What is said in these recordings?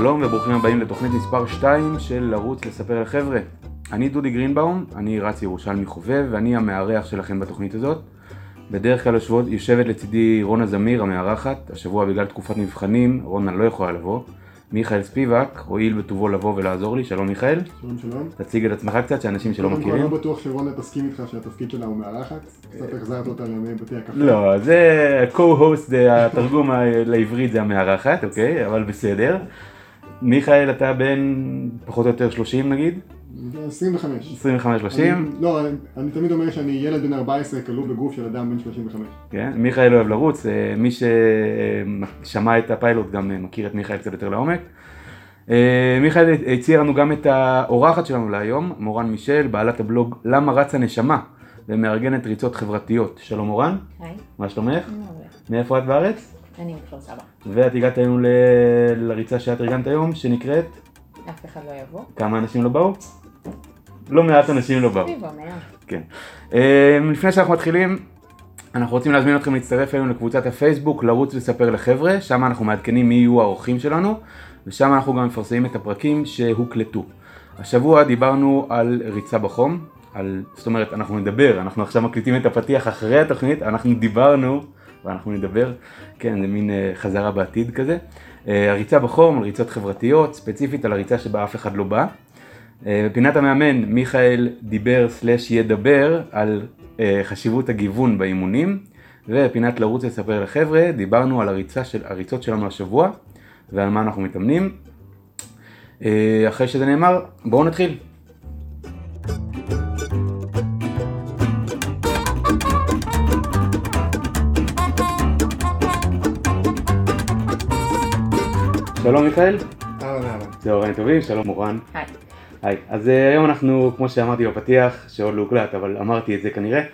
שלום וברוכים הבאים לתוכנית מספר 2 של לרוץ לספר לחבר'ה. אני דודי גרינבאום, אני רץ ירושלמי חובב ואני המארח שלכם בתוכנית הזאת. בדרך כלל יושבת, יושבת לצידי רונה זמיר המארחת, השבוע בגלל תקופת מבחנים רונה לא יכולה לבוא. מיכאל ספיבק הואיל בטובו לבוא ולעזור לי, שלום מיכאל. שלום שלום. תציג את עצמך קצת, שאנשים שלא מכירים. לא בטוח שרונה תסכים איתך שהתפקיד שלה הוא מארחת. קצת החזרת אותה לימי בתי הקפה. לא, זה co-host, זה התרגום לעברית זה המארחת, אוקיי, אבל בסדר. מיכאל, אתה בן פחות או יותר 30 נגיד? זה 25. 25-30? אני- לא, אני- אני תמיד אומר שאני ילד בן 14 כלוא בגוף של אדם בן 35. כן, מיכאל אוהב לרוץ, אה, מי ששמע את הפיילוט גם אה, מכיר את מיכאל קצת יותר לעומק. אה, מיכאל הציע לנו גם את האורחת שלנו להיום, מורן מישל, בעלת הבלוג למה רץ הנשמה, ומארגנת ריצות חברתיות. שלום מורן, היי, מה שלומך? מעולה. מאיפה את בארץ? אני מכפר סבא. ואת הגעת היום ל... לריצה שאת ארגנת היום, שנקראת, אף אחד לא יבוא. כמה אנשים לא באו? לא מעט אנשים לא באו. סביבו, מאה. כן. אה, לפני שאנחנו מתחילים, אנחנו רוצים להזמין אתכם להצטרף אלינו לקבוצת הפייסבוק, לרוץ ולספר לחבר'ה, שם אנחנו מעדכנים מי יהיו האורחים שלנו, ושם אנחנו גם מפרסמים את הפרקים שהוקלטו. השבוע דיברנו על ריצה בחום, על, זאת אומרת, אנחנו נדבר, אנחנו עכשיו מקליטים את הפתיח אחרי התוכנית, אנחנו דיברנו, ואנחנו נדבר, כן, זה מין אה, חזרה בעתיד כזה. אה, הריצה בחום, ריצות חברתיות, ספציפית על הריצה שבה אף אחד לא בא. אה, בפינת המאמן מיכאל דיבר סלאש ידבר על חשיבות הגיוון באימונים ובפינת לרוץ לספר לחבר'ה דיברנו על הריצה של, הריצות שלנו השבוע ועל מה אנחנו מתאמנים. אחרי שזה נאמר בואו נתחיל. שלום מיכאל, אהלן אהלן. צהריים טובים, שלום מורן. היי. היי, אז אה, היום אנחנו, כמו שאמרתי בפתיח, שעוד לא הוקלט, אבל אמרתי את זה כנראה,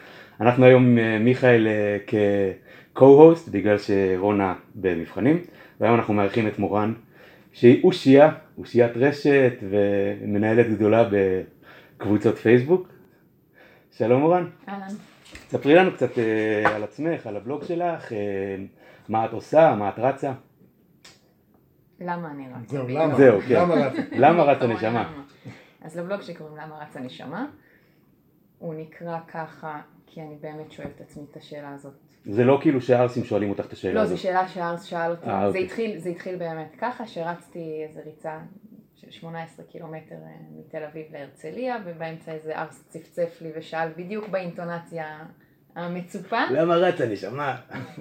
אנחנו היום עם אה, מיכאל אה, כ-co-host, בגלל שרונה במבחנים, והיום אנחנו מארחים את מורן, שהיא אושייה, אושיית רשת ומנהלת גדולה בקבוצות פייסבוק. שלום מורן, אהלן. ספרי לנו קצת על עצמך, על הבלוג שלך, מה את עושה, מה את רצה, למה אני רצה? זהו. למה? זהו, כן. למה? למה למה? הנשמה? אז לבלוג שקוראים למה רץ הנשמה, הוא נקרא ככה כי אני באמת שואלת את עצמי את השאלה הזאת. זה לא כאילו שהערסים שואלים אותך את השאלה לא, הזאת. זו שאלה שארס שאל אותי. אה, זה אוקיי. התחיל- זה התחיל באמת ככה, שרצתי איזה ריצה של 18 קילומטר אה, מתל אביב להרצליה, ובאמצע איזה ארס צפצף לי ושאל בדיוק באינטונציה המצופה. למה רץ הנשמה?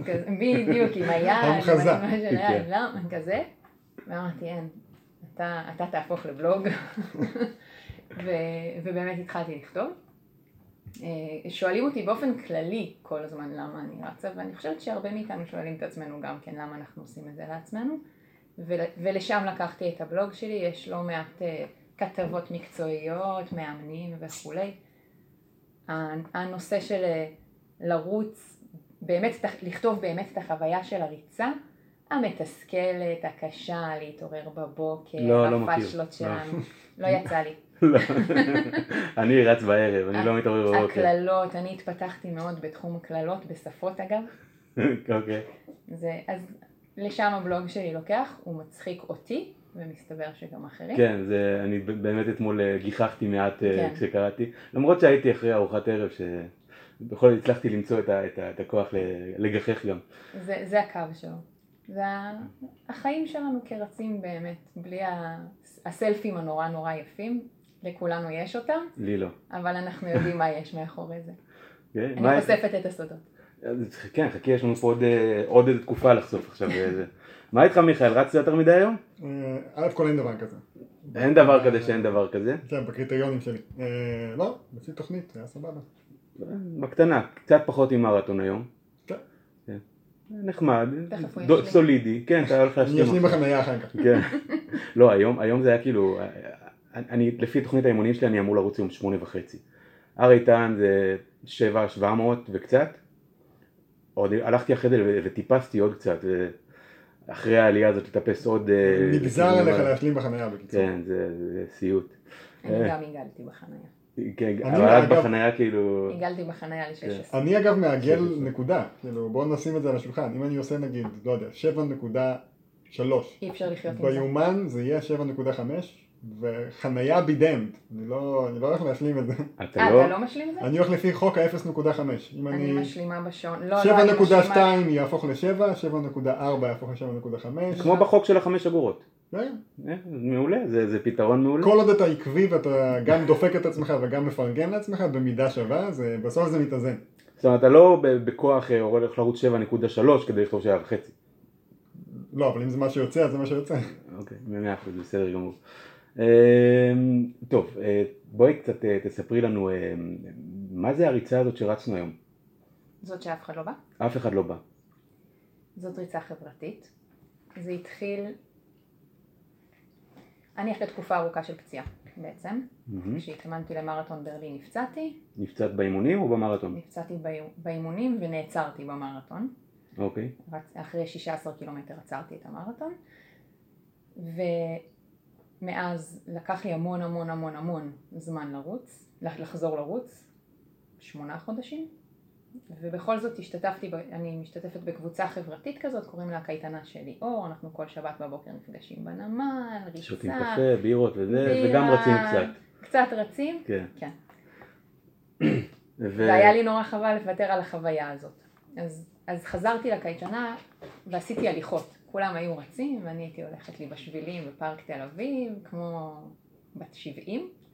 כזה, בדיוק, עם היד. עם מה שהיה, כן. לא, כזה. ואמרתי, אין, אתה, אתה תהפוך לבלוג. ו, ובאמת התחלתי לכתוב. אה, שואלים אותי באופן כללי כל הזמן למה אני רצה, ואני חושבת שהרבה מאיתנו שואלים את עצמנו גם כן למה אנחנו עושים את זה לעצמנו. ול, ולשם לקחתי את הבלוג שלי, יש לא מעט אה, כתבות מקצועיות, מאמנים וכולי. הנושא של אה, לרוץ, באמת, לכתוב באמת את החוויה של הריצה, המתסכלת, הקשה, להתעורר בבוקר, לא, לא מכיר. הפאשלות שלנו, לא יצא לי. לא. אני רץ בערב, אני לא מתעורר בבוקר. הקללות, אני התפתחתי מאוד בתחום הקללות, בשפות אגב, אוקיי. זה, אז לשם הבלוג שלי לוקח, הוא מצחיק אותי, ומסתבר שגם אחרים. כן, זה, אני באמת אתמול אה, גיחכתי מעט אה, כן. כשקראתי, למרות שהייתי אחרי ארוחת ערב, שבכל זאת הצלחתי למצוא את ה- את ה- את הכוח לגחך גם. זה, זה הקו שלו. זה ה- החיים שלנו כרצים באמת, בלי הסלפים הנורא נורא יפים, לכולנו יש אותם, לי לא. אבל אנחנו יודעים מה יש מאחורי זה. כן, אני חושפת את הסודות. כן, חכי, יש לנו פה עוד, אה, עוד איזה תקופה לחשוף עכשיו. אה, זה. מה איתך מיכאל, רצת יותר מדי היום? אה, א' כל אין דבר כזה. אין דבר כזה שאין דבר כזה. כן, בקריטריונים שלי. אה, לא, לפי תוכנית, היה סבבה. בקטנה, קצת פחות ממרתון היום. נחמד. סולידי, כן, אתה הולך אשלים עכשיו. בחניה אחר כך. כן. לא, היום, היום זה היה כאילו, אני, לפי תוכנית האימונים שלי אני אמור לרוץ יום שמונה וחצי. הר איתן זה שבע, שבע מאות וקצת. עוד הלכתי אחרי זה ו- וטיפסתי עוד קצת. ו- אחרי העלייה הזאת לטפס עוד... אה, נגזר עליך. להשלים בחניה בקיצור. כן, זה, סיוט. אני אה. גם הגלתי בחניה. כן, אני, אבל את אגב- בחניה כאילו... הגלתי בחניה ל-16. אני אגב מעגל. נקודה, כאילו בואו נשים את זה על השולחן, אם אני עושה נגיד, לא יודע, שלוש. אי אפשר לחיות עם זה. ביומן זה יהיה 7.5 וחנייה בידמד, אני לא, אני לא הולך להשלים את זה. אתה אה, לא... אתה לא משלים את זה? אני הולך לפי חוק ה-0.5. אם אני אני... משלימה בשעון. לא, לא, אני 7.2 משלימה... יהפוך ל-7, 7.4 יהפוך ל-7.5. כמו בחוק של החמש אגורות. כן. אה, מעולה, זה זה פתרון מעולה. כל עוד אתה עקבי ואתה גם דופק את עצמך וגם מפרגן לעצמך במידה שווה, זה, בסוף זה מתאזן. זאת אומרת, אתה לא ב- בכוח אה, הולך לרוץ 7.3 כדי לכתוב 7.5. לא, אבל אם זה מה שיוצא, אז זה מה שיוצא. אוקיי, במאה אחוז, בסדר גמור. אמ, טוב, אה, בואי קצת אה, תספרי לנו אה, מה זה הריצה הזאת שרצנו היום. זאת שאף אחד לא בא. אף אחד לא בא. זאת ריצה חברתית. זה התחיל... אני אחרי תקופה ארוכה של פציעה בעצם. מהמם. כשהתאמנתי למרתון ברלין נפצעתי, נפצעת באימונים או במרתון? נפצעתי באי- באימונים ונעצרתי במרתון. אוקיי. רצ... אחרי 16 קילומטר עצרתי את המרתון. ומאז לקח לי המון המון המון המון זמן לרוץ, לח- לחזור לרוץ, שמונה חודשים. ובכל זאת השתתפתי. אני משתתפת בקבוצה חברתית כזאת, קוראים לה הקייטנה של ליאור, אנחנו כל שבת בבוקר נפגשים בנמל, ריצה, שותים קפה, בירות וזה, וגם רצים קצת. קצת רצים, כן. כן. ו- והיה לי נורא חבל לוותר על החוויה הזאת. אז, אז חזרתי לקייטנה ועשיתי הליכות. כולם היו רצים ואני הייתי הולכת לי בשבילים בפארק תל אביב, כמו בת 70, בסדר.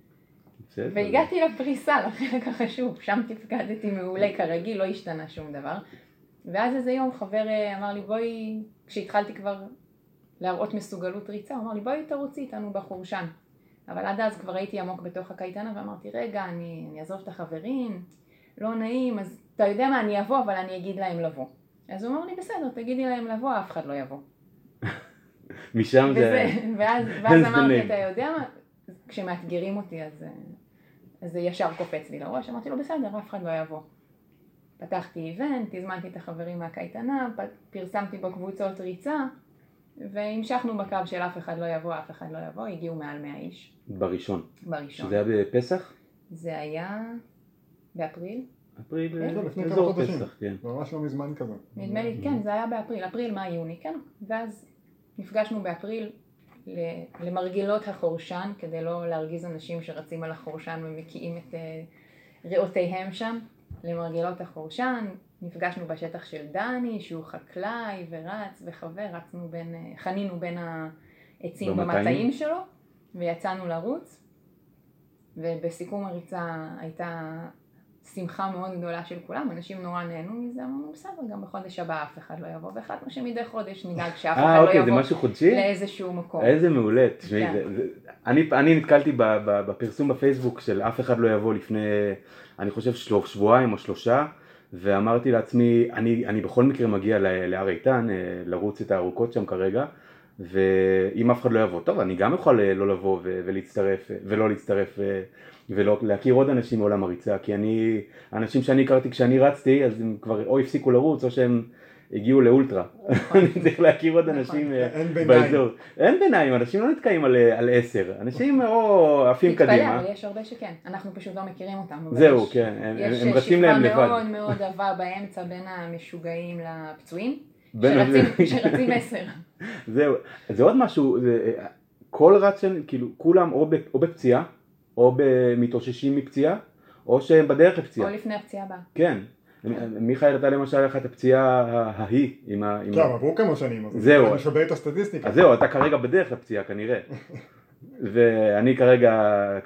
והגעתי לפריסה, לחלק החשוב, שם תפקדתי מעולה כרגיל, לא השתנה שום דבר. ואז איזה יום חבר אה, אמר לי בואי, כשהתחלתי כבר להראות מסוגלות ריצה, הוא אמר לי בואי תרוצי איתנו בחורשן. אבל עד אז כבר הייתי עמוק בתוך הקייטנה ואמרתי רגע אני, אני אעזוב את החברים, לא נעים, אז אתה יודע מה אני אבוא אבל אני אגיד להם לבוא. אז הוא אמר לי בסדר תגידי להם לבוא אף אחד לא יבוא. משם זה... וזה, ואז, ואז זה אמרתי. אתה יודע מה, כשמאתגרים אותי אז, אה, אז זה ישר קופץ לי לראש, אמרתי לו בסדר אף אחד לא יבוא. פתחתי איבנט, הזמנתי את החברים מהקייטנה, פרסמתי בקבוצות ריצה והמשכנו בקו של אף אחד לא יבוא, אף אחד לא יבוא, הגיעו מעל 100 איש בראשון. בראשון. שזה היה בפסח? זה היה באפריל, אפריל, כן, לפני כמה אזור. פסח, כן. ממש לא מזמן כזה. נדמה לי, כן, זה היה באפריל, אפריל, מאי, יוני, כן, ואז נפגשנו באפריל למרגלות החורשן, כדי לא להרגיז אנשים שרצים על החורשן ומקיאים את אה, ריאותיהם שם, למרגלות החורשן, נפגשנו בשטח של דני, שהוא חקלאי ורץ וחבר, רצנו בין, אה, חנינו בין העצים במטעים? במטעים שלו, ויצאנו לרוץ, ובסיכום הריצה הייתה שמחה מאוד גדולה של כולם, אנשים נורא נהנו מזה, אמרנו בסדר, גם בחודש הבא אף אחד לא יבוא, והחלטנו שמדי חודש נדאג שאף אחד אה, לא אוקיי, זה יבוא? לאיזשהו מקום. איזה מעולה, תשמעי, כן. זה- זה- אני אני נתקלתי בפרסום בפייסבוק של אף אחד לא יבוא לפני, אני חושב שלו- שבועיים או שלושה, ואמרתי לעצמי, אני אני בכל מקרה מגיע להר איתן, אה, לרוץ את הארוכות שם כרגע, ואם אף אחד לא יבוא, טוב, אני גם יכול אה, לא לבוא ולהצטרף, ולא להצטרף, ולא להכיר עוד אנשים מעולם הריצה, כי אני, האנשים שאני הכרתי כשאני רצתי, אז הם כבר או הפסיקו לרוץ, או שהם הגיעו לאולטרה. אני צריך להכיר עוד אנשים אה. באזור. אין ביניים, אנשים לא נתקעים על, על עשר, אנשים או עפים תתפלא, קדימה. אבל יש הרבה שכן, אנחנו פשוט לא מכירים אותם. זהו, יש- כן, הם- יש רצים להם שכבה לבד. מאוד מאוד עבה באמצע בין המשוגעים לפצועים, שרצים- עשר. זהו, זה עוד משהו, זה, כל רץ, כאילו, כולם או, ב, או בפציעה, או מתאוששים מפציעה, או שהם בדרך או לפציעה. לפני הפציעה הבאה. כן. מיכאל, אתה למשל, היה לך את הפציעה ההיא עם ה... עכשיו, עברו כמה שנים, אז זהו. אני שווה את הסטטיסטיקה. אז זהו, אתה כרגע בדרך לפציעה כנראה. ואני כרגע,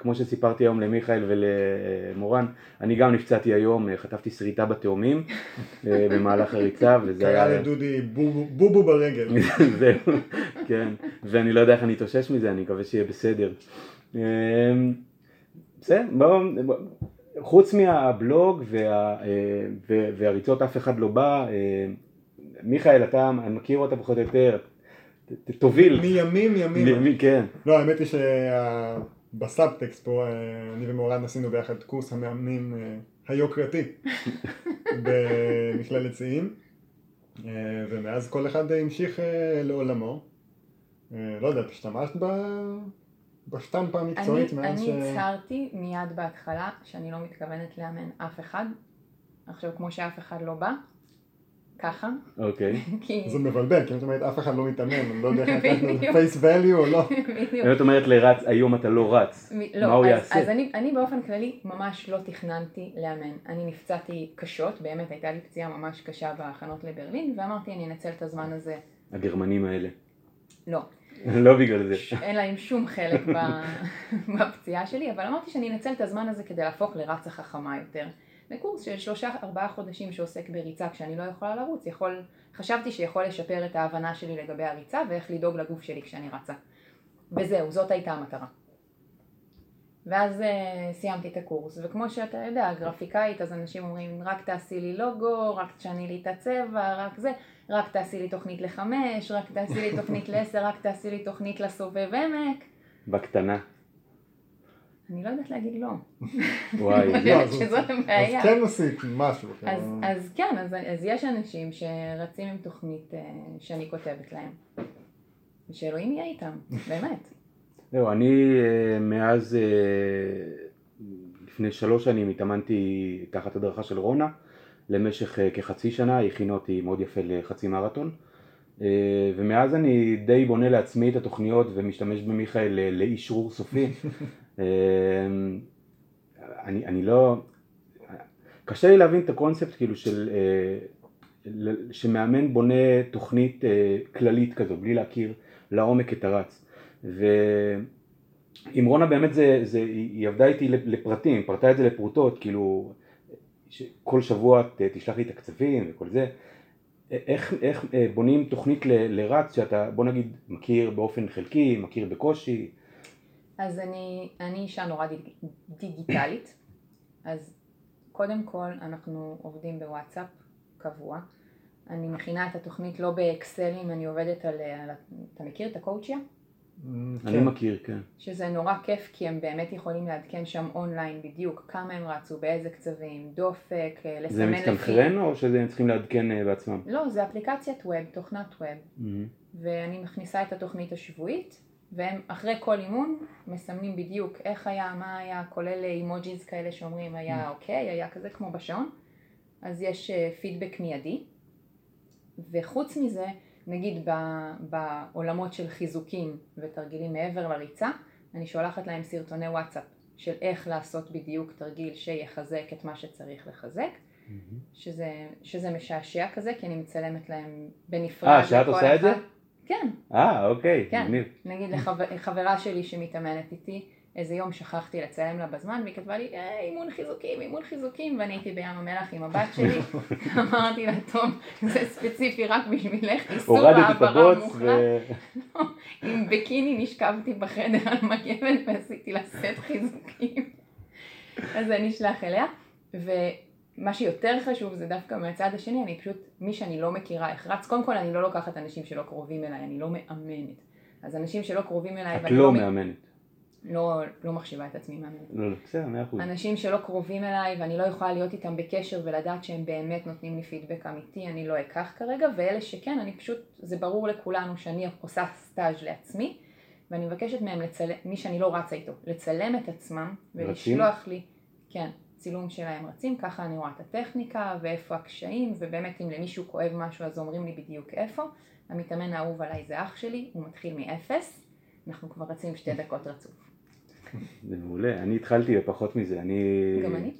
כמו שסיפרתי היום למיכאל ולמורן, אני גם נפצעתי היום, חטפתי שריטה בתאומים אה, במהלך הריצה, וזה קרא היה... לדודי בובו בובו ברגל. זהו, כן, ואני לא יודע איך אני אתאושש מזה, אני מקווה שיהיה בסדר. בסדר, בואו, בוא- חוץ מהבלוג וה, אה, והריצות אף אחד לא בא, אה, מיכאל, אתה, אני מכיר אותה פחות או יותר, תוביל. מימים ימימה. מי- כן, לא, האמת היא שבסאבטקסט פה, אה, אני ומורן עשינו ביחד קורס המאמנים היוקרתי במכללת שיאים, אה, ומאז כל אחד המשיך לעולמו. לא יודע, השתמשת ב- בשטמפה המקצועית אני מאז ש... אני הצהרתי מיד בהתחלה שאני לא מתכוונת לאמן אף אחד. עכשיו, כמו שאף אחד לא בא, ככה, אוקיי. כי... זה מבלבל, כי אם את אומרת אף אחד לא מתאמן, אני לא יודע איך לקחת. פייס value או לא. בדיוק. אם את אומרת לרץ, היום אתה לא רץ, מ- מה הוא אז, יעשה? אז אני, אני באופן כללי ממש לא תכננתי לאמן. אני נפצעתי קשות, באמת הייתה לי פציעה ממש קשה בהכנות לברלין, ואמרתי אני אנצל את הזמן הזה. הגרמנים האלה. לא, לא בגלל זה. אין להם שום חלק בפציעה שלי, אבל אמרתי שאני אנצל את הזמן הזה כדי להפוך לרצה חכמה יותר. בקורס של שלושה ארבעה חודשים שעוסק בריצה כשאני לא יכולה לרוץ, יכול, חשבתי שיכול לשפר את ההבנה שלי לגבי הריצה ואיך לדאוג לגוף שלי כשאני רצה. וזהו, זאת הייתה המטרה. ואז uh, סיימתי את הקורס, וכמו שאתה יודע, גרפיקאית, אז אנשים אומרים, רק תעשי לי לוגו, רק תשני לי את הצבע, רק זה, רק תעשי לי תוכנית לחמש, רק תעשי לי תוכנית לעשר, רק תעשי לי תוכנית לסובב עמק. בקטנה. אני לא יודעת להגיד לא. וואי, אני יודעת אז- שזאת הבעיה. אז כן עשית משהו. אז, כאילו. אז כן, אז, אז יש אנשים שרצים עם תוכנית uh, שאני כותבת להם. ושאלוהים יהיה איתם, באמת. זהו, אני אה, מאז, אה, לפני שלוש שנים התאמנתי תחת הדרכה של רונה למשך אה, כחצי שנה, היא הכינה אותי מאוד יפה לחצי מרתון אה, ומאז אני די בונה לעצמי את התוכניות ומשתמש במיכאל ל- לאישרור סופי. אה, אני, אני לא, קשה לי להבין את הקונספט כאילו של, אה, שמאמן בונה תוכנית אה, כללית כזו בלי להכיר לעומק את הרץ. ועם רונה באמת זה, זה, היא עבדה איתי לפרטים, פרטה את זה לפרוטות, כאילו כל שבוע תשלח לי את הקצבים וכל זה. איך, איך אה, בונים תוכנית ל- לרץ שאתה בוא נגיד מכיר באופן חלקי, מכיר בקושי, אז אני, אני אישה נורא דיג, דיגיטלית, אז קודם כל אנחנו עובדים בוואטסאפ קבוע. אני מכינה את התוכנית לא באקסלים, אני עובדת על, על אתה מכיר את הקואוצ'יה? אני כן. מכיר, כן. שזה נורא כיף כי הם באמת יכולים לעדכן שם אונליין בדיוק כמה הם רצו, באיזה קצבים, דופק, אה, לסמן זה לפי... מסתנכרן או שזה צריכים לעדכן אה, בעצמם? לא, זה אפליקציית ווב, תוכנת ווב. מהמם. ואני מכניסה את התוכנית השבועית, והם אחרי כל אימון מסמנים בדיוק איך היה, מה היה, כולל אימוג'יז כאלה שאומרים היה אוקיי, היה כזה כמו בשעון, אז יש אה, פידבק מיידי, וחוץ מזה, נגיד ב- בעולמות של חיזוקים ותרגילים מעבר לריצה, אני שולחת להם סרטוני וואטסאפ של איך לעשות בדיוק תרגיל שיחזק את מה שצריך לחזק, שזה, שזה משעשע כזה, כי אני מצלמת להם בנפרד. אה, שאת עושה את זה? אחד. כן, אה, אוקיי, כן. מגניב. נגיד לחברה שלי שמתאמנת איתי, איזה יום שכחתי לצלם לה בזמן, והיא כתבה לי, אה, אימון חיזוקים, אימון חיזוקים, ואני הייתי בים המלח עם הבת שלי, אמרתי לה, טוב, זה ספציפי רק בשבילך, איסור העברה מוחלט, ו... עם בקיני נשכבתי בחדר על מגבת ועשיתי לה סט חיזוקים. אז אני אשלח אליה, ומה שיותר חשוב זה דווקא מהצד השני, אני פשוט, מי שאני לא מכירה איך רץ, קודם כל אני לא לוקחת אנשים שלא קרובים אליי, אני לא מאמנת. אז אנשים שלא קרובים אליי, את לא מ- מאמנת. לא, לא מחשיבה את עצמי מאמנת. לא, לא, בסדר, מאה אחוז. אנשים שלא קרובים אליי ואני לא יכולה להיות איתם בקשר ולדעת שהם באמת נותנים לי פידבק אמיתי, אני לא אקח כרגע, ואלה שכן, אני פשוט, זה ברור לכולנו שאני עושה סטאז' לעצמי, ואני מבקשת מהם לצלם, מי שאני לא רצה איתו, לצלם את עצמם ולשלוח לי, כן, צילום שלהם רצים, ככה אני רואה את הטכניקה ואיפה הקשיים, ובאמת אם למישהו כואב משהו אז אומרים לי בדיוק איפה. המתאמן האהוב עליי זה אח שלי, הוא מתחיל מאפס, אנחנו כבר רצים שתי דקות רצוף. זה מעולה. אני התחלתי בפחות מזה. אני... גם אני?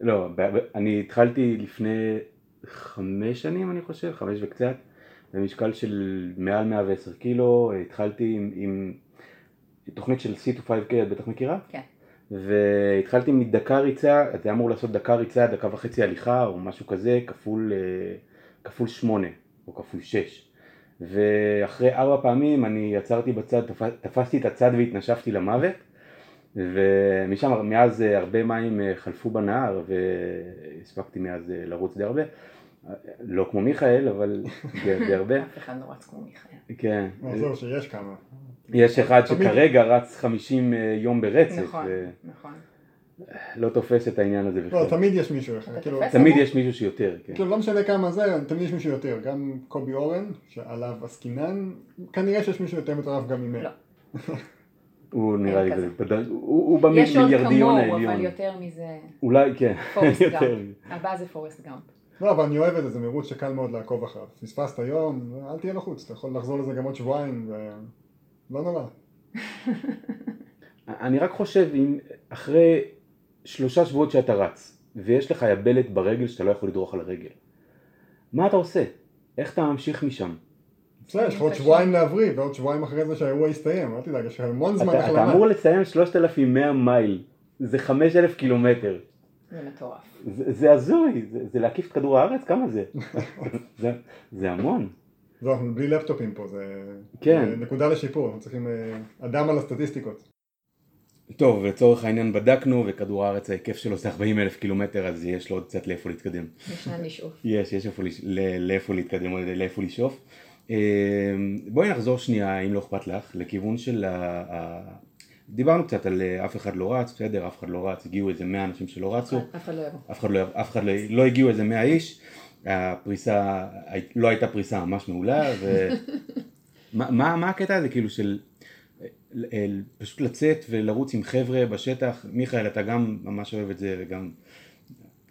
לא, אני התחלתי לפני חמש שנים, אני חושב, חמש וקצת, במשקל של מעל 110 קילו. התחלתי עם, עם תוכנית של C2-5K, את בטח מכירה? כן. והתחלתי מדקה ריצה, אתה אמור לעשות דקה ריצה, דקה וחצי הליכה או משהו כזה, כפול, אה, כפול שמונה או כפול שש. ואחרי ארבע פעמים אני עצרתי בצד, תפ- תפסתי את הצד והתנשפתי למוות. ומשם, מאז אה, הרבה מים אה, חלפו בנהר והספקתי מאז אה, לרוץ די הרבה. לא כמו מיכאל, אבל די הרבה. אף אחד לא רץ כמו מיכאל. כן. לא, זהו, שיש כמה. יש אחד שכרגע רץ 50 יום ברצף, נכון, נכון. תופס את העניין הזה לא, בכלל. תמיד יש מישהו. אתה כאילו? תמיד יש מישהו שיותר, כן. כאילו לא משנה כמה זה, תמיד יש מישהו יותר. גם קובי אורן, שעליו עסקינן, כנראה שיש מישהו יותר מטורף גם ממנו. לא. הוא נראה לי, כזה. בדרג- הוא הוא יש עוד במיליארדיון כמוהו, אבל העליון. יותר מזה, אולי, כן, פורסט. גאמפ. הבא זה פורסט גאמפ. לא, אבל אני אוהב את זה, זה מירוץ שקל מאוד לעקוב אחריו. פספסת יום, אל תהיה לחוץ, אתה יכול לחזור לזה גם עוד שבועיים, ולא נורא. אני רק חושב, אם אחרי שלושה שבועות שאתה רץ, ויש לך יבלת ברגל שאתה לא יכול לדרוך על הרגל, מה אתה עושה? איך אתה ממשיך משם? בסדר, יש לך עוד שבועיים להבריא, ועוד שבועיים אחרי זה שהאירוע יסתיים, אל תדאג, יש לך המון זמן אתה, אתה אמור לסיים 3,100 מייל, זה 5,000 קילומטר. זה מטורף. זה, הזוי, זה, להקיף את כדור הארץ? כמה זה? זה, המון. לא, אנחנו בלי לפטופים פה, זה, כן. נקודה לשיפור, אנחנו צריכים אה, אדם על הסטטיסטיקות. טוב, לצורך העניין בדקנו, וכדור הארץ ההיקף שלו זה 40 אלף קילומטר, אז יש לו עוד קצת לאיפה להתקדם. יש לאן לשאוף. יש, יש לאיפה להתקדם, לאיפה לשאוף. אה, בואי נחזור שנייה, אם לא אכפת לך, לכיוון של ה... דיברנו קצת על אה, אף אחד לא רץ, בסדר, אף אחד לא רץ, הגיעו איזה 100 אנשים שלא רצו, אף אחד לא יבוא. אף אחד לא, אף אחד לא, לא הגיעו איזה 100 איש, הפריסה, לא הייתה פריסה ממש מעולה, ו... מה, מה, מה הקטע הזה כאילו של אה, פשוט לצאת ולרוץ עם חבר'ה בשטח, מיכאל אתה גם ממש אוהב את זה וגם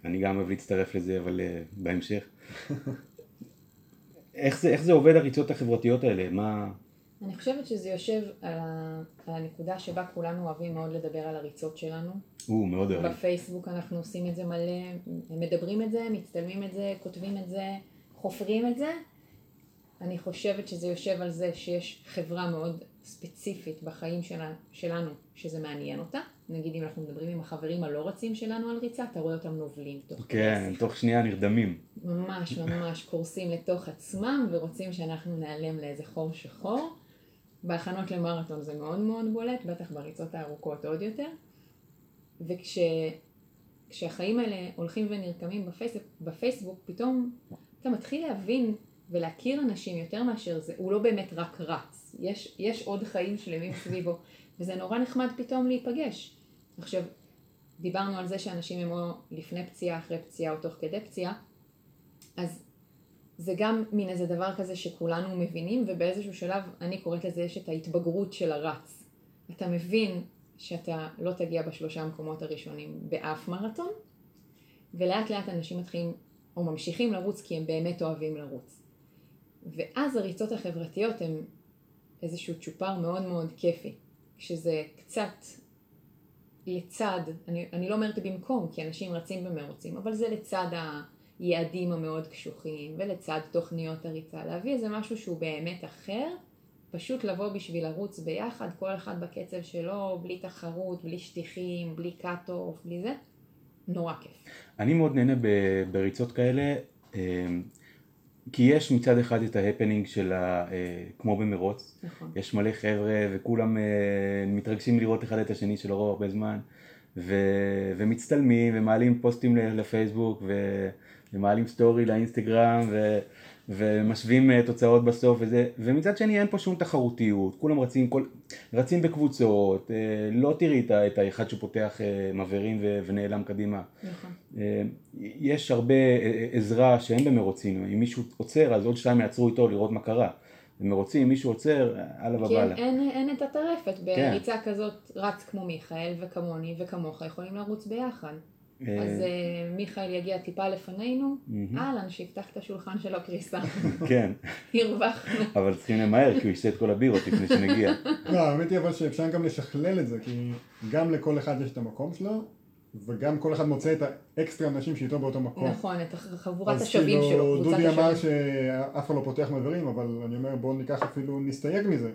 אני גם אוהב להצטרף לזה אבל אה, בהמשך. איך זה, איך זה עובד הריצות החברתיות האלה? מה... אני חושבת שזה יושב על, ה... על הנקודה שבה כולנו אוהבים מאוד לדבר על הריצות שלנו. הוא מאוד אוהב. בפייסבוק אנחנו עושים את זה מלא, מדברים את זה, מצטלמים את זה, כותבים את זה, חופרים את זה. אני חושבת שזה יושב על זה שיש חברה מאוד ספציפית בחיים שלה, שלנו, שזה מעניין אותה. נגיד אם אנחנו מדברים עם החברים הלא רצים שלנו על ריצה, אתה רואה אותם נובלים תוך כדי כן. תוך שנייה נרדמים. ממש ממש קורסים לתוך עצמם ורוצים שאנחנו ניעלם לאיזה חור שחור. בהכנות למרתון זה מאוד מאוד בולט, בטח בריצות הארוכות עוד יותר. וכשהחיים האלה הולכים ונרקמים בפייסבוק, בפייסבוק, פתאום אתה מתחיל להבין ולהכיר אנשים יותר מאשר זה, הוא לא באמת רק רץ, יש, יש עוד חיים שלמים סביבו, וזה נורא נחמד פתאום להיפגש. עכשיו, דיברנו על זה שאנשים הם או לפני פציעה, אחרי פציעה או תוך כדי פציעה, אז זה גם מין איזה דבר כזה שכולנו מבינים, ובאיזשהו שלב, אני קוראת לזה, יש את ההתבגרות של הרץ. אתה מבין שאתה לא תגיע בשלושה המקומות הראשונים באף מרתון, ולאט לאט אנשים מתחילים, או ממשיכים לרוץ כי הם באמת אוהבים לרוץ. ואז הריצות החברתיות הן איזשהו צ'ופר מאוד מאוד כיפי, שזה קצת לצד, אני, אני לא אומרת במקום, כי אנשים רצים במרוצים, אבל זה לצד היעדים המאוד קשוחים, ולצד תוכניות הריצה, להביא איזה משהו שהוא באמת אחר, פשוט לבוא בשביל לרוץ ביחד, כל אחד בקצב שלו, בלי תחרות, בלי שטיחים, בלי cut-off, בלי זה, נורא כיף. אני מאוד נהנה בריצות כאלה, אה, כי יש מצד אחד את ההפנינג של ה... אה, כמו במרוץ, נכון. יש מלא חבר'ה וכולם אה, מתרגשים לראות אחד את השני שלא ראו הרבה זמן ו... ומצטלמים ומעלים פוסטים לפייסבוק ו... ומעלים story לאינסטגרם ו... ומשווים אה, תוצאות בסוף וזה ומצד שני אין פה שום תחרותיות כולם רצים, כל... רצים בקבוצות אה, לא תראי את האחד שפותח אה, מבערים ו... ונעלם קדימה נכון. יש הרבה עזרה שאין במרוצים, אם מישהו עוצר אז עוד שתיים יעצרו איתו לראות מה קרה. במרוצים אם מישהו עוצר, הלאה כי אין, ובאללה. אין, את הטרפת, כן. בריצה כזאת רץ כמו מיכאל וכמוני וכמוך יכולים לרוץ ביחד. אה, אז אה, מיכאל יגיע טיפה לפנינו. אהלן, שיפתח את השולחן שלו קריסה, כן, הרווחנו. אבל צריכים למהר כי הוא ישתה את כל הבירות לפני שנגיע. לא, האמת היא אבל שאפשר גם לשכלל את זה, כי גם לכל אחד יש את המקום שלו, וגם כל אחד מוצא את האקסטרה אנשים שאיתו באותו מקום. נכון, את חבורת אז השווים כאילו, שלו, קבוצת דודי אמר. שאף אחד לא פותח מבערים, אבל אני אומר בואו ניקח אפילו, נסתייג מזה.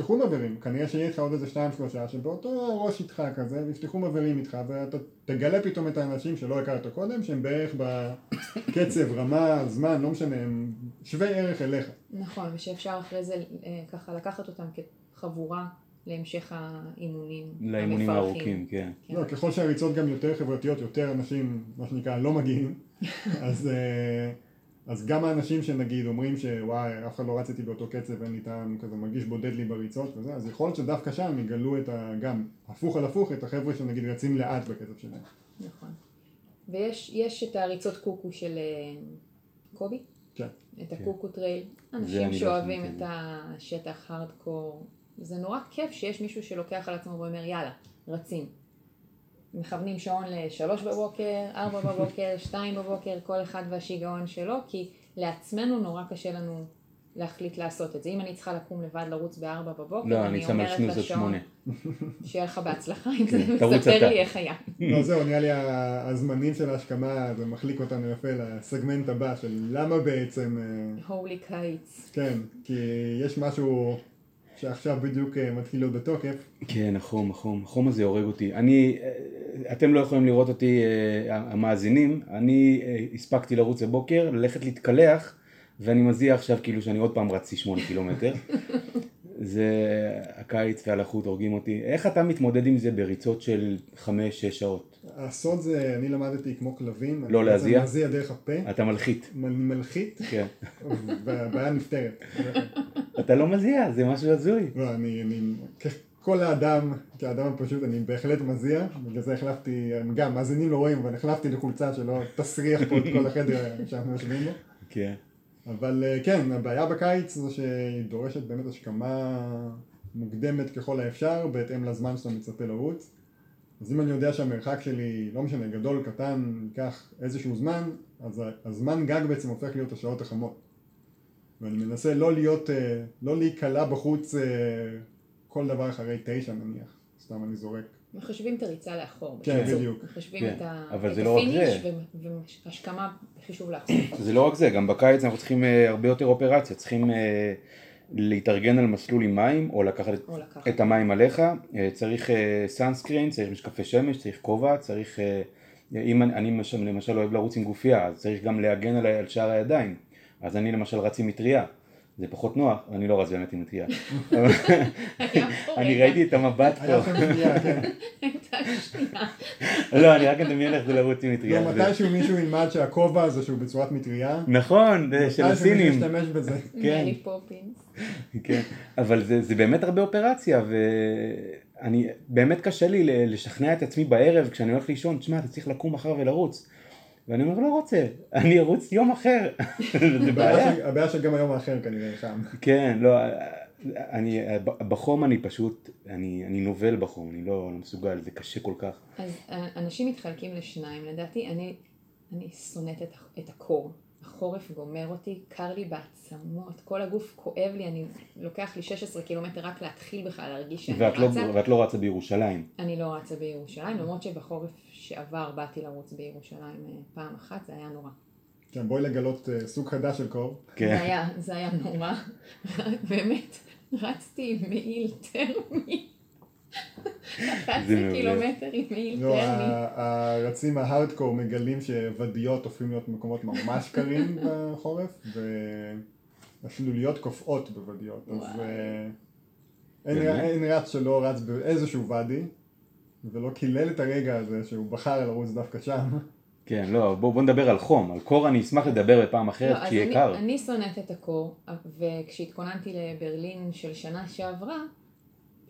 יפתחו מבערים, כנראה שיהיה לך עוד איזה שניים שלושה שבאותו ראש איתך כזה, ויפתחו מבערים איתך, ואתה תגלה פתאום את האנשים שלא הכרת קודם, שהם בערך בקצב, רמה, זמן, לא משנה, הם שווי ערך אליך. נכון, ושאפשר אחרי זה אה, ככה לקחת אותם כחבורה להמשך האימונים לאימונים. הארוכים, כן. כן. לא, ככל שהריצות גם יותר חברתיות, יותר אנשים, מה שנקרא, לא מגיעים, אז, אה, אז גם האנשים שנגיד אומרים שוואי, אף אחד לא רץ איתי באותו קצב, אין לי טעם, כזה מרגיש בודד לי בריצות וזה, אז יכול להיות שדווקא שם יגלו את ה... גם הפוך על הפוך, את החבר'ה שנגיד רצים לאט בקצב שלהם. נכון. ויש יש את הריצות קוקו של אה, קובי, כן. את הקוקו trail, זה אנשים לא שאוהבים את השטח הארדקור, זה נורא כיף שיש מישהו שלוקח על עצמו ואומר יאללה, רצים. מכוונים שעון לשלוש בבוקר, ארבע בבוקר, שתיים בבוקר, כל אחד והשיגעון שלו, כי לעצמנו נורא קשה לנו להחליט לעשות את זה. אם אני צריכה לקום לבד לרוץ בארבע בבוקר, לא, אני אני אומרת לשעון. שיהיה לך בהצלחה זה, כן, תרוץ וספר אתה. לי איך היה. לא זהו, נראה לי הזמנים של ההשכמה, זה מחליק אותנו יפה לסגמנט הבא של למה בעצם, אה, הולי קיץ. כן, כי יש משהו שעכשיו בדיוק אה, מתחיל להיות בתוקף, כן, החום, החום, החום הזה הורג אותי. אני, אה, אתם לא יכולים לראות אותי, אה, המאזינים, אני הספקתי לרוץ בבוקר, ללכת להתקלח, ואני מזיע עכשיו כאילו שאני עוד פעם רצתי שמונה קילומטר. זה הקיץ והלחות הורגים אותי. איך אתה מתמודד עם זה בריצות של חמש-שש שעות? הסוד זה, אני למדתי כמו כלבים, לא אני להזיע? בעצם מזיע דרך הפה, אתה מלחית. אני מלחית, כן. והבעיה נפתרת. אתה לא מזיע, זה משהו הזוי. לא, אני, אני, ככל האדם, כאדם הפשוט, אני בהחלט מזיע, בגלל זה החלפתי, גם מאזינים לא רואים, אבל החלפתי לחולצה שלא תסריח פה את כל החדר שאנחנו יושבים בו. כן. אבל אה, כן, הבעיה בקיץ זה שהיא דורשת באמת השכמה מוקדמת ככל האפשר, בהתאם לזמן שאתה מצפה לרוץ. אז אם אני יודע שהמרחק שלי, לא משנה, גדול, קטן, ייקח איזשהו זמן, אז הזמן גג בעצם הופך להיות השעות החמות. ואני מנסה לא להיות, אה, לא להיקלע בחוץ אה, כל דבר אחרי תשע נניח, סתם אני זורק. מחשבים את הריצה לאחור. כן. בדיוק. מחשבים כן, את אבל את זה לא רק זה. והשכמה בחישוב לאחור. זה לא רק זה, גם בקיץ אנחנו צריכים אה, הרבה יותר אופרציה, צריכים אה, להתארגן על מסלול עם מים, או לקחת או לקחת. את המים עליך, אה, צריך סאנסקרין, צריך משקפי שמש, צריך כובע, צריך, אם אני, אני למשל, למשל אוהב לרוץ עם גופייה, אז צריך גם להגן על, על שאר הידיים, אז אני למשל רץ עם מטריה, זה פחות נוח, אני לא רץ באמת עם פה אני רגע. ראיתי את המבט היה פה, כן. לא, אני רק מדמיין איך זה לרוץ עם מטריה, לא, מתישהו מישהו ילמד שהכובע הזה שהוא בצורת מטריה, נכון, זה של מתישהו מישהו הסינים, ישתמש בזה. כן. כן, אבל זה, באמת הרבה אופרציה ואני, באמת קשה לי לשכנע את עצמי בערב כשאני הולך לישון, תשמע אתה צריך לקום מחר ולרוץ ואני אומר לא רוצה, אני ארוץ יום אחר, זה בעיה, הבעיה שגם היום האחר כנראה חם. כן, לא, אני, בחום אני פשוט, אני, אני נובל בחום, אני לא, לא מסוגל, זה קשה כל כך, אז אה, אנשים מתחלקים לשניים, לדעתי אני, אני שונאת את, את הקור. החורף גומר אותי, קר לי בעצמות, כל הגוף כואב לי, אני לוקח לי 16 קילומטר רק להתחיל בכלל להרגיש שאני ואת לא, רצה. ואת לא רצה בירושלים, אני לא רצה בירושלים, למרות שבחורף שעבר באתי לרוץ בירושלים אה, פעם אחת, זה היה נורא. כן, בואי לגלות אה, סוג חדש של קור. כן, זה היה, זה היה נורא, באמת, רצתי עם מעיל טרמי. 11 מעולה. קילומטר עם מעיל טרמי. הרצים ההארדקור מגלים שוודיות הופכים להיות מקומות ממש קרים בחורף, והשלוליות קופאות בוודיות. אז. אה, אין רץ שלא רץ באיזשהו ואדי, ולא קילל את הרגע הזה שהוא בחר לרוץ דווקא שם. כן, לא, בוא, בוא נדבר על חום, על קור אני אשמח לדבר בפעם אחרת לא, אז כשיהיה אני- קר, אני שונאת את הקור, וכשהתכוננתי לברלין של שנה שעברה,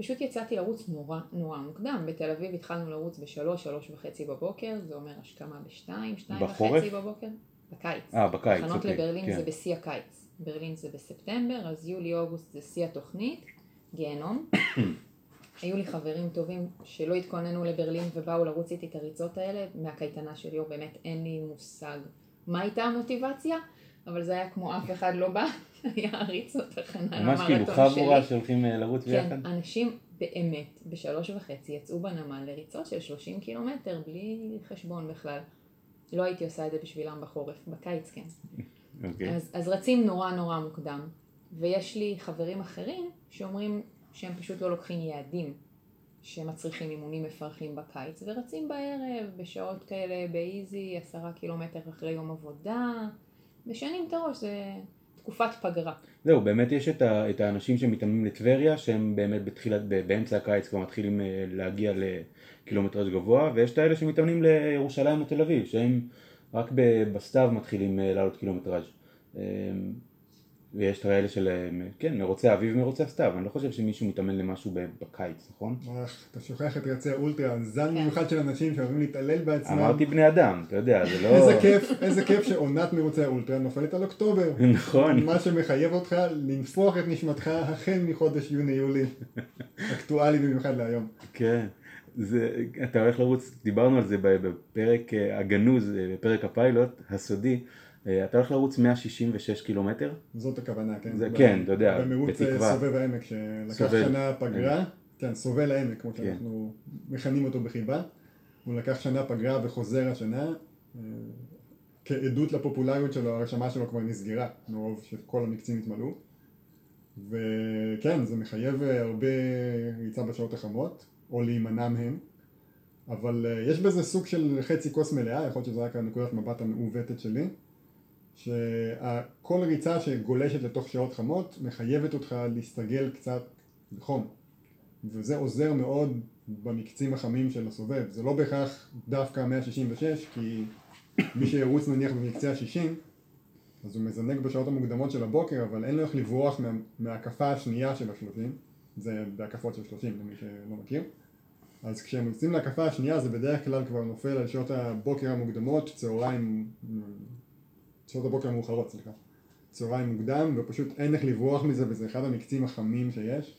פשוט יצאתי לרוץ נורא נורא מוקדם. בתל אביב התחלנו לרוץ בשלוש, שלוש וחצי בבוקר, זה אומר השכמה בשתיים, שתיים בחורף? וחצי בבוקר. בקיץ. אה בקיץ, הכנות אוקיי, לברלין כן. זה בשיא הקיץ. ברלין זה בספטמבר, אז יולי-אוגוסט זה שיא התוכנית, גיהנום. היו לי חברים טובים שלא התכוננו לברלין ובאו לרוץ איתי את הריצות האלה, מהקייטנה של ליאור באמת אין לי מושג מה הייתה המוטיבציה, אבל זה היה כמו אף אחד לא בא, היה ריצות הכנה ממש כאילו למרתון שלי. חבורה שהולכים אה, לרוץ ביחד, כן, אנשים באמת בשלוש וחצי יצאו בנמל לריצות של 30 קילומטר בלי חשבון בכלל. לא הייתי עושה את זה בשבילם בחורף, בקיץ כן. אוקיי. אז, אז רצים נורא נורא מוקדם, ויש לי חברים אחרים שאומרים שהם פשוט לא לוקחים יעדים שמצריכים אימונים מפרכים בקיץ, ורצים בערב בשעות כאלה באיזי, עשרה קילומטר אחרי יום עבודה, משנים את הראש, זה תקופת פגרה. זהו, באמת יש את, ה, את האנשים שמתאמנים לטבריה, שהם באמת בתחילת, באמצע הקיץ כבר מתחילים אה, להגיע לקילומטראז' גבוה, ויש את האלה שמתאמנים לירושלים או תל אביב, שהם רק בסתיו מתחילים אה, לעלות קילומטראז'. ויש את האלה של, כן, מרוצי האביב ומרוצי הסתיו, אני לא חושב שמישהו מתאמן למשהו בקיץ, נכון? אתה שוכח את רצי האולטרה, זן כן. מיוחד של אנשים שאוהבים להתעלל בעצמם. אמרתי בני אדם, אתה יודע, זה לא... איזה כיף, איזה כיף שעונת מרוצי האולטרה נופלת על אוקטובר. נכון. מה שמחייב אותך לנפוח את נשמתך החל מחודש יוני-יולי. אקטואלי במיוחד להיום. כן, זה, אתה הולך לרוץ, דיברנו על זה בפרק אה, הגנוז, אה, בפרק הפיילוט הסודי, אתה הולך לרוץ 166 קילומטר. זאת הכוונה, כן. זה, כן, אתה יודע, במרוץ אה, בתקווה. סובב העמק, שלקח סובב, שנה פגרה, כן, סובל העמק, כמו כן. שאנחנו מכנים אותו בחיבה. הוא לקח שנה פגרה וחוזר השנה. אה, כעדות לפופולריות שלו, הרשמה שלו כבר נסגרה, מרוב שכל המקצים התמלאו. וכן, זה מחייב אה, הרבה ריצה בשעות החמות, או להימנע מהם. אבל אה, יש בזה סוג של חצי כוס מלאה, יכול להיות שזה רק הנקודת מבט המעוותת שלי. שכל ריצה שגולשת לתוך שעות חמות מחייבת אותך להסתגל קצת בחום וזה עוזר מאוד במקצים החמים של הסובב. זה לא בהכרח דווקא 166 כי מי שירוץ נניח במקצה ה-60 אז הוא מזנק בשעות המוקדמות של הבוקר אבל אין לו איך לברוח מה, מההקפה השנייה של ה-30 זה בהקפות של 30 למי שלא מכיר. אז כשהם יוצאים להקפה השנייה זה בדרך כלל כבר נופל על שעות הבוקר המוקדמות, צהריים שעות הבוקר המאוחרות, סליחה. צהריים מוקדם, ופשוט אין איך לברוח מזה, וזה אחד המקצים החמים שיש.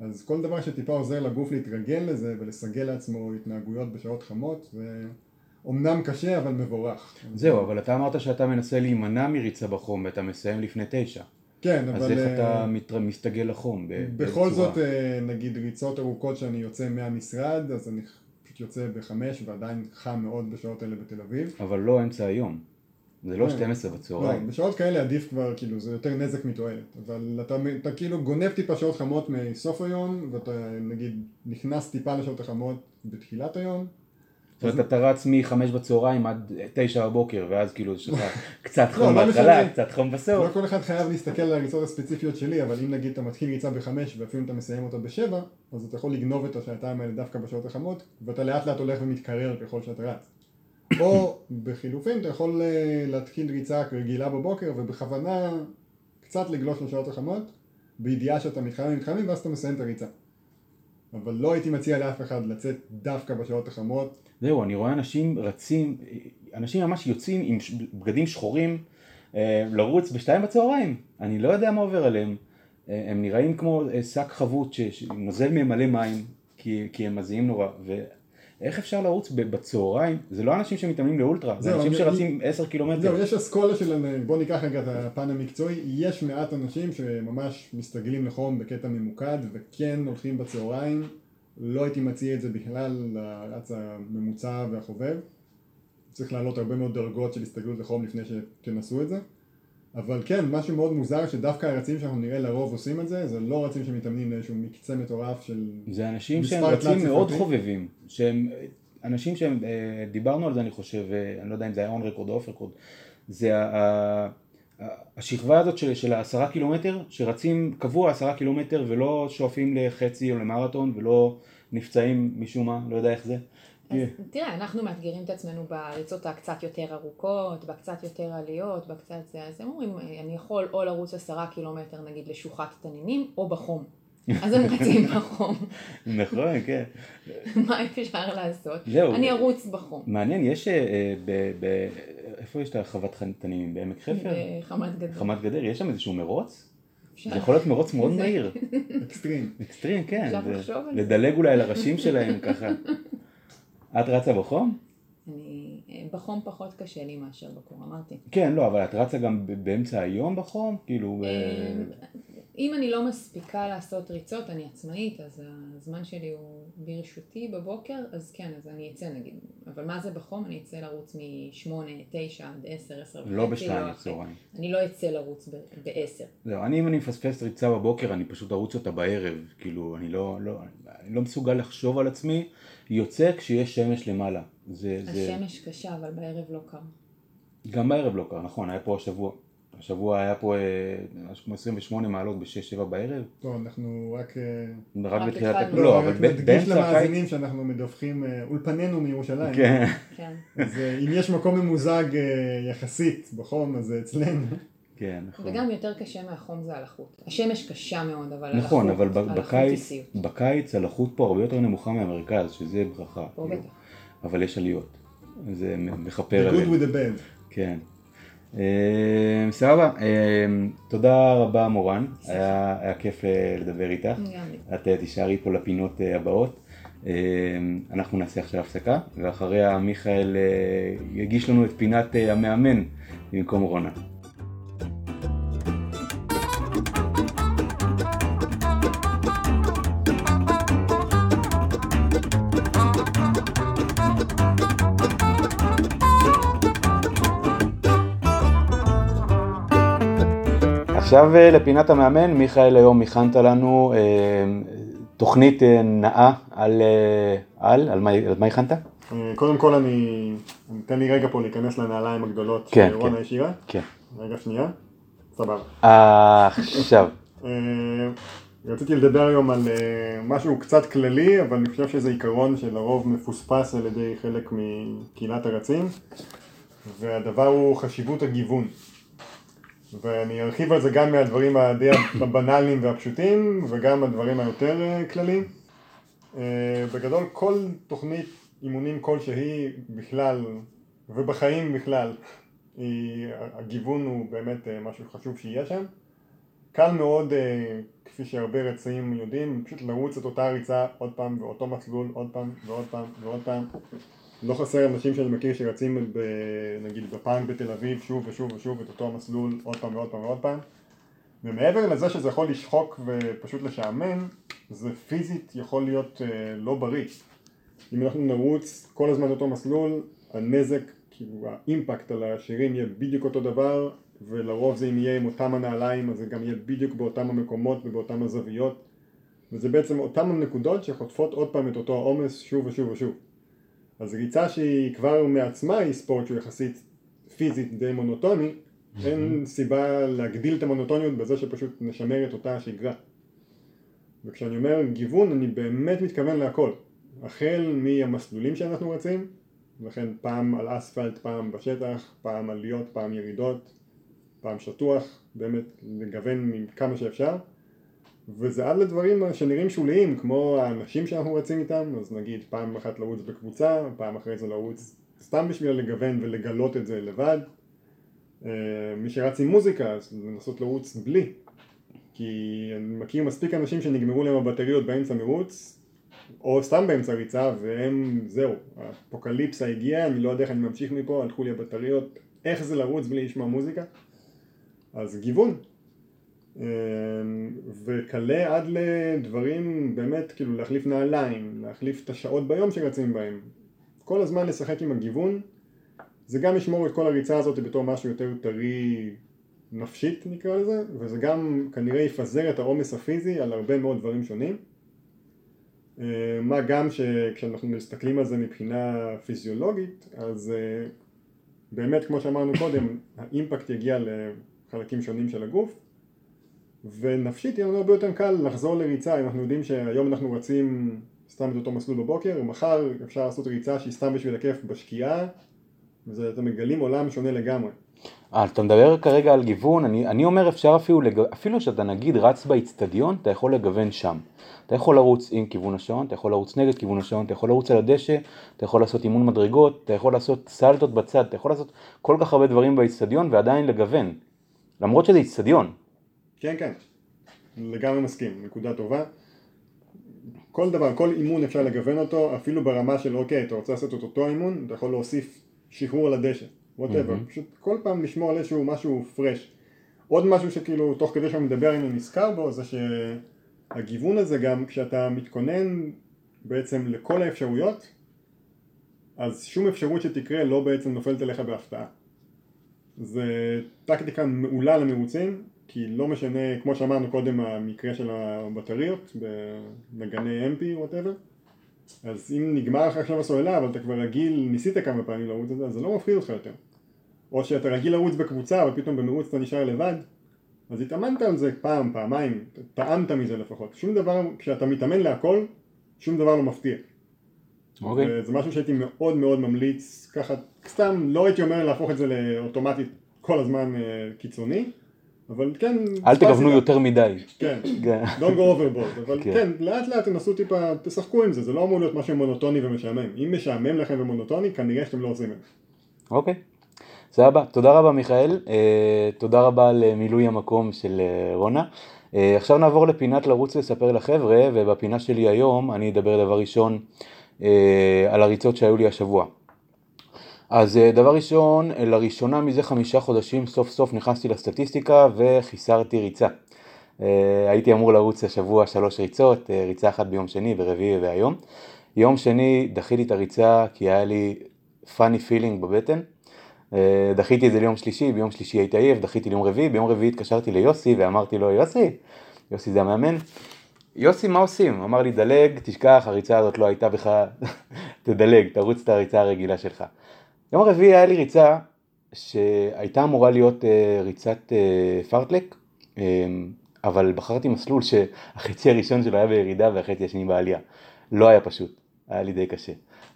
אז כל דבר שטיפה עוזר לגוף להתרגל לזה ולסגל לעצמו התנהגויות בשעות חמות, זה אומנם קשה אבל מבורך. זהו, אבל אתה אמרת שאתה מנסה להימנע מריצה בחום ואתה מסיים לפני תשע. כן, אבל... אז איך אה, אתה מתר- מסתגל לחום? בכל באיזה זאת? אה, נגיד ריצות ארוכות שאני יוצא מהמשרד, אז אני פשוט יוצא בחמש ועדיין חם מאוד בשעות האלה בתל אביב. אבל לא אמצע היום. זה לא כן. 12 לא, בצהריים. בשעות כאלה עדיף כבר, כאילו, זה יותר נזק מתועלת. אבל אתה, אתה כאילו גונב טיפה שעות חמות מסוף היום, ואתה נגיד נכנס טיפה לשעות החמות בתחילת היום. זאת אומרת, אתה רץ מחמש בצהריים עד תשע בבוקר, ואז כאילו יש לך קצת לא, חום לא בהתחלה. קצת חום לא בסוף. כל אחד חייב להסתכל על הריצות הספציפיות שלי, אבל אם נגיד אתה מתחיל ריצה בחמש ואפילו אם אתה מסיים אותה בשבע, אז אתה יכול לגנוב את השעתיים האלה דווקא בשעות החמות, ואתה לאט לאט הולך ומתקרר ככל שאתה רץ. או בחילופין אתה יכול אה, להתחיל ריצה רגילה בבוקר ובכוונה קצת לגלוש לשעות החמות, בידיעה שאתה מתחמם מתחמם ואז אתה מסיים את הריצה. אבל לא הייתי מציע לאף אחד לצאת דווקא בשעות החמות, זהו, אני רואה אנשים רצים, אנשים ממש יוצאים עם בגדים שחורים אה, לרוץ בשתיים בצהריים. אני לא יודע מה עובר עליהם. אה, הם נראים כמו שק חבוט שנוזל מהם מלא מים, כי, כי הם מזיעים נורא. ואיך אפשר לרוץ בצהריים? זה לא אנשים שמתאמנים לאולטרה, זה אנשים שרצים עשר קילומטר. זהו, יש אסכולה של, בוא ניקח רגע את הפן המקצועי, יש מעט אנשים שממש מסתגלים לחום בקטע ממוקד וכן הולכים בצהריים, לא הייתי מציע את זה בכלל לרץ הממוצע והחובב, צריך לעלות הרבה מאוד דרגות של הסתגלות לחום לפני שתנסו את זה, אבל כן, משהו מאוד מוזר שדווקא הרצים שאנחנו נראה לרוב עושים את זה, זה לא רצים שמתאמנים לאיזשהו מקצה מטורף של... זה אנשים שהם רצים מאוד. חובבים, שהם אנשים שהם, אה, דיברנו על זה אני חושב, אה, אני לא יודע אם זה היה און רקורד או אוף רקורד, זה ה- השכבה הזאת של, של העשרה קילומטר, שרצים קבוע עשרה קילומטר ולא שואפים לחצי או למרתון ולא נפצעים משום מה, לא יודע איך זה. אז תראה, אנחנו מאתגרים את עצמנו בריצות הקצת יותר ארוכות, בקצת יותר עליות, בקצת זה, אז הם אומרים, אני יכול או לרוץ עשרה קילומטר נגיד לשוחת תנינים, או בחום. אז הם רצים בחום, נכון, כן. מה אפשר לעשות? זהו. אני ארוץ בחום. מעניין, יש, אה, ב, ב, איפה יש את החוות תנינים? בעמק חפר? בחמת גדר. חמת גדר, יש שם איזשהו מרוץ? זה יכול להיות מרוץ מאוד מהיר. אקסטרים. אקסטרים, כן. אפשר לחשוב על זה. לדלג אולי על הראשים שלהם ככה. את רצה בחום? אני, בחום פחות קשה לי מאשר בקור, אמרתי. כן, לא, אבל את רצה גם באמצע היום בחום? כאילו... אה, אם אני לא מספיקה לעשות ריצות, אני עצמאית, אז הזמן שלי הוא ברשותי בבוקר, אז כן, אז אני אצא נגיד. אבל מה זה בחום? אני אצא לרוץ מ-8, 9 עד 10, 10 וחצי. לא בשתיים. בצהריים. אני לא אצא לרוץ ב-10. זהו, אני אם אני מפספס ריצה בבוקר, אני פשוט ארוץ אותה בערב. כאילו, אני לא, לא, אני לא מסוגל לחשוב על עצמי, יוצא כשיש שמש למעלה. זה, זה... השמש קשה, אבל בערב לא קר. גם בערב לא קר, נכון, היה פה השבוע. השבוע היה פה אה, משהו כמו 28 מעלות ב-6-7 בערב. טוב, אנחנו רק... אה, רק רק בתחילת... התחלנו. לא, אבל נדגיש באמצע הקיץ... למאזינים שאנחנו מדווחים אה, אולפנינו מירושלים. כן. כן. אז אם יש מקום ממוזג אה, יחסית בחום, אז זה אצלנו. כן, נכון. וגם יותר קשה מהחום זה הלחות. השמש קשה מאוד, אבל נכון, הלחות, אבל ב- הלחות היא בקיץ. בקיץ הלחות פה הרבה יותר נמוכה מהמרכז, שזה ברכה. פה כאילו. בטח. אבל יש עליות. זה The מכפר good עליהם. with the bad. כן. אה, סבבה, אה, תודה רבה מורן, היה היה כיף אה, לדבר איתך. את אה, תישארי פה לפינות אה, הבאות. אה, אנחנו נעשה עכשיו הפסקה, ואחריה מיכאל יגיש לנו את פינת המאמן במקום רונה. עכשיו אה, לפינת המאמן, מיכאל היום הכנת לנו אה, תוכנית אה, נאה על, על, על מה, על מה הכנת? קודם כל אני, תן לי רגע פה להיכנס לנעליים הגדולות כן, שרונה כן. השאירה. כן. רגע שנייה. סבבה. עכשיו, רציתי לדבר היום על משהו קצת כללי, אבל אני חושב שזה עיקרון שלרוב מפוספס על ידי חלק מקהילת הרצים, והדבר הוא חשיבות הגיוון. ואני ארחיב על זה גם מהדברים הדי הבנאליים והפשוטים, וגם הדברים היותר אה, כלליים. אה, בגדול כל תוכנית אימונים כלשהי בכלל, ובחיים בכלל, היא, הגיוון הוא באמת אה, משהו חשוב שיהיה שם. קל מאוד, כפי שהרבה רצים יודעים, פשוט לרוץ את אותה ריצה עוד פעם ואותו מסלול עוד פעם ועוד פעם ועוד פעם. לא חסר אנשים שאני מכיר שרצים ב, נגיד בפאנק בתל אביב שוב ושוב ושוב את אותו המסלול עוד פעם ועוד פעם ועוד פעם. ומעבר לזה שזה יכול לשחוק ופשוט לשעמם, זה פיזית יכול להיות אה, לא בריא. אם אנחנו נרוץ כל הזמן אותו מסלול, הנזק, כאילו האימפקט על השירים יהיה בדיוק אותו דבר, ולרוב זה אם יהיה עם אותם הנעליים, אז זה גם יהיה בדיוק באותם המקומות ובאותם הזוויות. וזה בעצם אותם הנקודות שחוטפות עוד פעם את אותו העומס שוב ושוב ושוב. אז ריצה שהיא כבר מעצמה היא ספורט שהוא יחסית פיזית די מונוטוני, אין סיבה להגדיל את המונוטוניות בזה שפשוט נשמר את אותה השגרה. וכשאני אומר גיוון אני באמת מתכוון להכל. החל מהמסלולים שאנחנו רצים, לכן פעם על אספלט, פעם בשטח, פעם עליות, פעם ירידות, פעם שטוח, באמת לגוון כמה שאפשר. וזה עד לדברים שנראים שוליים, כמו האנשים שאנחנו רצים איתם, אז נגיד פעם אחת לרוץ בקבוצה, פעם אחרי זה לרוץ סתם בשביל לגוון ולגלות את זה לבד. אה, מי שרץ עם מוזיקה, אז לנסות לרוץ בלי. כי אני מכיר מספיק אנשים שנגמרו להם הבטריות באמצע מרוץ, או סתם באמצע ריצה, והם, זהו, האפוקליפסה הגיעה, אני לא יודע איך אני ממשיך מפה, הלכו לי הבטריות, איך זה לרוץ בלי לשמוע מוזיקה? אז גיוון. אמ, וכלה עד לדברים באמת כאילו להחליף נעליים, להחליף את השעות ביום שרצים בהם. כל הזמן לשחק עם הגיוון, זה גם ישמור את כל הריצה הזאת בתור משהו יותר טרי נפשית נקרא לזה, וזה גם כנראה יפזר את העומס הפיזי על הרבה מאוד דברים שונים. אמ, מה גם שכשאנחנו מסתכלים על זה מבחינה פיזיולוגית, אז אה, באמת כמו שאמרנו קודם, האימפקט יגיע לחלקים שונים של הגוף. ונפשית יהיה לנו הרבה יותר קל לחזור לריצה, אם אנחנו יודעים שהיום אנחנו רצים סתם את אותו מסלול בבוקר, ומחר אפשר לעשות ריצה שהיא סתם בשביל הכיף בשקיעה, ואתם מגלים עולם שונה לגמרי. אה, אתה מדבר כרגע על גיוון, אני, אני אומר אפשר אפילו, לג... אפילו שאתה נגיד רץ באיצטדיון, אתה יכול לגוון שם. אתה יכול לרוץ עם כיוון השעון, אתה יכול לרוץ נגד כיוון השעון, אתה יכול לרוץ על הדשא, אתה יכול לעשות אימון מדרגות, אתה יכול לעשות סלטות בצד, אתה יכול לעשות כל כך הרבה דברים באיצטדיון ועדיין לגוון. למרות שזה איצטדיון. כן, כן, לגמרי מסכים, נקודה טובה. כל דבר, כל אימון אפשר לגוון אותו, אפילו ברמה של אוקיי, אתה רוצה לעשות את אותו אימון, אתה יכול להוסיף שחרור על הדשא, ווטאבר, מהמם. פשוט כל פעם לשמור על איזשהו משהו פרש. עוד משהו שכאילו תוך כדי שאני מדבר אני נזכר בו, זה שהגיוון הזה גם כשאתה מתכונן בעצם לכל האפשרויות, אז שום אפשרות שתקרה לא בעצם נופלת אליך בהפתעה. זה טקטיקה מעולה למרוצים, כי לא משנה, כמו שאמרנו קודם, המקרה של הבטריות בנגני MP, וואטאבר, אז אם נגמר לך עכשיו הסוללה, אבל אתה כבר רגיל, ניסית כמה פעמים לרוץ את זה, אז זה לא מפחיד אותך יותר. או שאתה רגיל לרוץ בקבוצה, אבל פתאום במרוץ אתה נשאר לבד, אז התאמנת על זה פעם, פעמיים, טעמת מזה לפחות. שום דבר, כשאתה מתאמן להכל, שום דבר לא מפתיע. אוקיי. וזה משהו שהייתי מאוד מאוד ממליץ, ככה, סתם לא הייתי אומר להפוך את זה לאוטומטית כל הזמן אה, קיצוני, אבל כן... אל תגוונו. יותר מדי. כן, don't go overboard, אבל כן. כן, לאט לאט תנסו טיפה, תשחקו עם זה, זה לא אמור להיות משהו מונוטוני ומשעמם. אם משעמם לכם ומונוטוני, כנראה שאתם לא עושים את זה. אוקיי. סבבה, תודה רבה מיכאל, אה, תודה רבה על מילוי המקום של אה, רונה. אה, עכשיו נעבור לפינת לרוץ לספר לחבר'ה, ובפינה שלי היום אני אדבר דבר ראשון על הריצות שהיו לי השבוע. אז אה, דבר ראשון, לראשונה מזה חמישה חודשים סוף סוף נכנסתי לסטטיסטיקה וחיסרתי ריצה. הייתי אמור לרוץ השבוע שלוש ריצות, ריצה אחת ביום שני ורביעי והיום. יום שני דחיתי את הריצה כי היה לי funny feeling בבטן. אה, דחיתי את זה ליום שלישי, ביום שלישי הייתי עייף, דחיתי ליום רביעי, ביום רביעי התקשרתי ליוסי ואמרתי לו, יוסי, יוסי זה המאמן, יוסי מה עושים? אמר לי, דלג, תשכח, הריצה הזאת לא הייתה בך, תדלג, תרוץ את הריצה הרגילה שלך. יום רביעי היה לי ריצה שהייתה אמורה להיות אה, ריצת אה, פרטלק, אבל בחרתי מסלול שהחצי הראשון שלו היה בירידה והחצי השני בעלייה. לא היה פשוט, היה לי די קשה.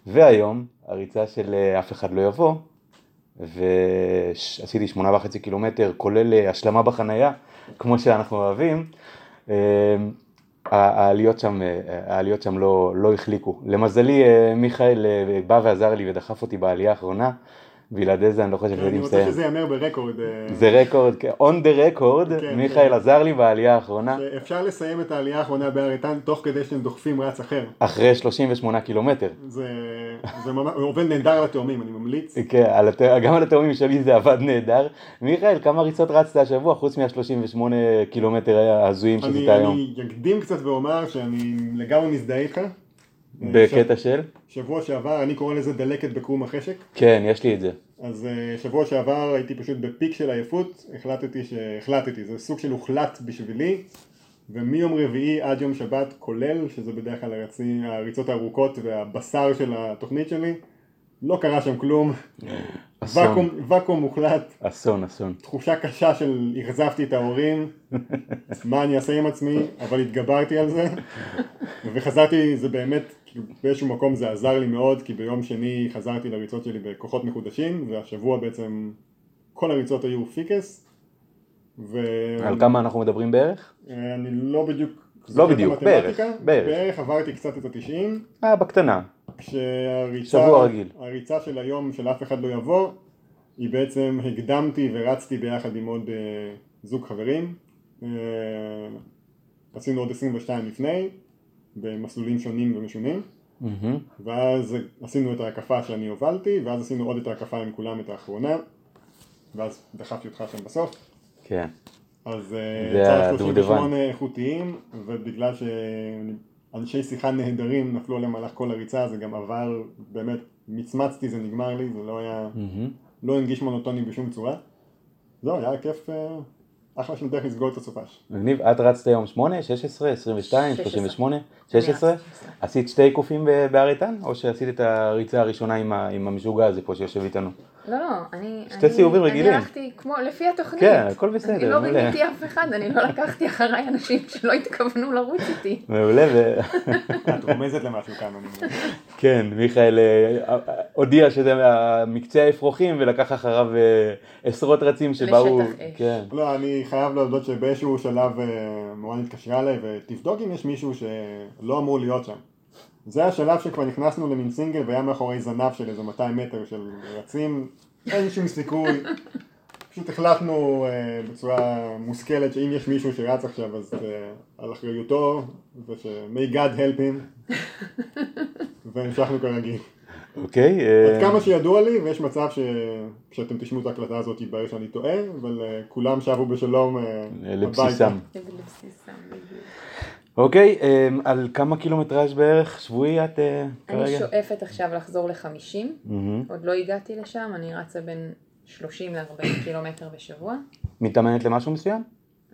והיום, הריצה של אף אחד לא יבוא, ועשיתי שמונה וחצי קילומטר, כולל אה, השלמה בחנייה, כמו שאנחנו אוהבים. אה, העליות שם, אה, העליות שם לא, לא החליקו. למזלי מיכאל בא ועזר לי ודחף אותי בעלייה האחרונה, בלעדי זה אני לא חושב שהייתי מסיים. אני רוצה שזה ייאמר ברקורד. זה רקורד, כן, on the record, כן, מיכאל כן. עזר לי בעלייה האחרונה. אפשר לסיים את העלייה האחרונה בהר איתן תוך כדי שאתם דוחפים רץ אחר. אחרי 38 קילומטר. זה, עובד נהדר לתאומים, אני ממליץ. כן, על. גם על התאומים שלי זה עבד נהדר. מיכאל, כמה ריצות רצת השבוע חוץ מה-38 קילומטר ההזויים שעשית היום? אני אקדים קצת ואומר שאני לגמרי מזדהה איתך. בקטע של? שבוע שעבר, אני קורא לזה דלקת בקרום החשק. כן, יש לי את זה. אז אה, שבוע שעבר הייתי פשוט בפיק של עייפות, החלטתי שהחלטתי, זה סוג של הוחלט בשבילי, ומיום רביעי עד יום שבת כולל, שזה בדרך כלל הרצי, הריצות הארוכות והבשר של התוכנית שלי, לא קרה שם כלום. ואקום, ואקום מוחלט. אסון, אסון. תחושה קשה של אכזבתי את ההורים, מה אני אעשה עם עצמי, אבל התגברתי על זה, וחזרתי, זה באמת, באיזשהו מקום זה עזר לי מאוד, כי ביום שני חזרתי לריצות שלי בכוחות מחודשים, והשבוע בעצם כל הריצות היו פיקס. ו... על כמה אנחנו מדברים בערך? אני לא בדיוק... לא בדיוק, בערך, בערך. בערך עברתי קצת את התשעים. אה, בקטנה. כשהריצה של היום של אף אחד לא יבוא, היא בעצם הקדמתי ורצתי ביחד עם עוד uh, זוג חברים. Uh, עשינו עוד 22 לפני, במסלולים שונים ומשונים. Mm-hmm. ואז עשינו את ההקפה שאני הובלתי, ואז עשינו עוד את ההקפה עם כולם את האחרונה, ואז דחפתי אותך שם בסוף. כן. אז יצא uh, 38 איכותיים, ובגלל שאני אנשי שיחה נהדרים נפלו עליהם מהלך כל הריצה, זה גם עבר, באמת, מצמצתי, זה נגמר לי, זה לא היה, mm-hmm. לא הנגיש מונוטוני בשום צורה. זהו, היה כיף, אה, אחלה של דרך לסגור את הסופש. מגניב, את רצת היום 8, 16, 22, 38, 16? עשית שתי קופים בהר איתן? או שעשית את הריצה הראשונה עם המשוגע הזה פה שיושב איתנו? לא, לא, אני... שתי סיבובים רגילים. אני הלכתי כמו לפי התוכנית. כן, הכל בסדר. אני לא רימיתי אף אחד, אני לא לקחתי אחריי אנשים שלא התכוונו לרוץ איתי. מעולה. את רומזת למשהו כאן. כן, מיכאל אה, אה, הודיע שזה מקצה האפרוחים ולקח אחריו אה, עשרות רצים שבאו... לשטח אש. כן. לא, אני חייב להודות שבאיזשהו שלב מורן התקשרה אליי ותבדוק אם יש מישהו שלא אמור להיות שם. זה השלב שכבר נכנסנו למין סינגל והיה מאחורי זנב של איזה 200 מטר של רצים, אין שום סיכוי. פשוט החלטנו uh, בצורה מושכלת שאם יש מישהו שרץ עכשיו אז uh, על אחריותו וש-may God help him והמשכנו כרגיל. אוקיי. Okay, uh... עד כמה שידוע לי ויש מצב שכשאתם תשמעו את ההקלטה הזאת יתברר שאני טועה אבל uh, כולם שבו בשלום uh, לבסיסם. אוקיי, אמ, על כמה קילומטראז' בערך שבועי את אה, כרגע? אני שואפת עכשיו לחזור ל-50, עוד לא הגעתי לשם, אני רצה בין 30 ל-40 קילומטר בשבוע. מתאמנת למשהו מסוים?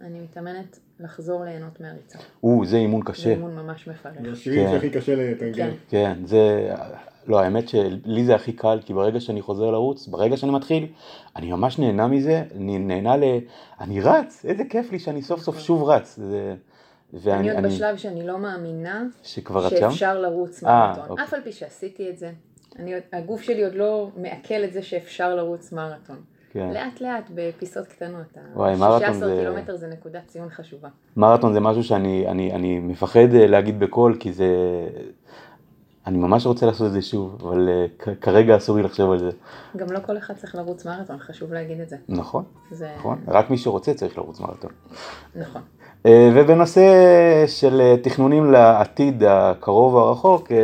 אני מתאמנת לחזור ליהנות מהריצה. או, זה אימון קשה. זה אימון ממש מפרך. זה השביעי שהכי קשה לתרגל. כן. כן, זה... לא, האמת שלי זה הכי קל, כי ברגע שאני חוזר לרוץ, ברגע שאני מתחיל, אני ממש נהנה מזה, אני נהנה ל... אני רץ, איזה כיף לי שאני סוף סוף שוב רץ. זה... ואני עוד בשלב שאני לא מאמינה שכבר שאפשר לרוץ אה, מרתון, אוקיי. אף על פי שעשיתי את זה, אני, הגוף שלי עוד לא מעכל את זה שאפשר לרוץ מרתון. כן. לאט לאט בפיסות קטנות, ה-16 זה... קילומטר זה נקודת ציון חשובה. מרתון זה משהו שאני אני, אני מפחד אה, להגיד בקול כי זה, אני ממש רוצה לעשות את זה שוב, אבל uh, כרגע אסור לי לחשוב על זה. גם לא כל אחד צריך לרוץ מרתון, חשוב להגיד את זה. נכון, זה... נכון, רק מי שרוצה צריך לרוץ מרתון. נכון. אה, ובנושא של אה, תכנונים לעתיד הקרוב הרחוק, אה,